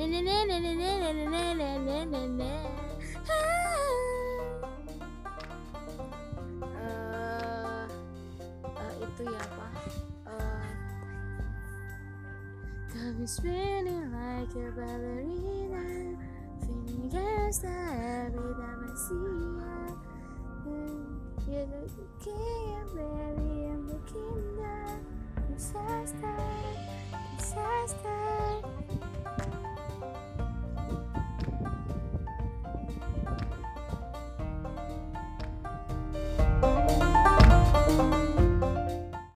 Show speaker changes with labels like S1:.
S1: Eh, itu ya apa Eh, spinning like a ballerina Fingers every time I see ya You're looking at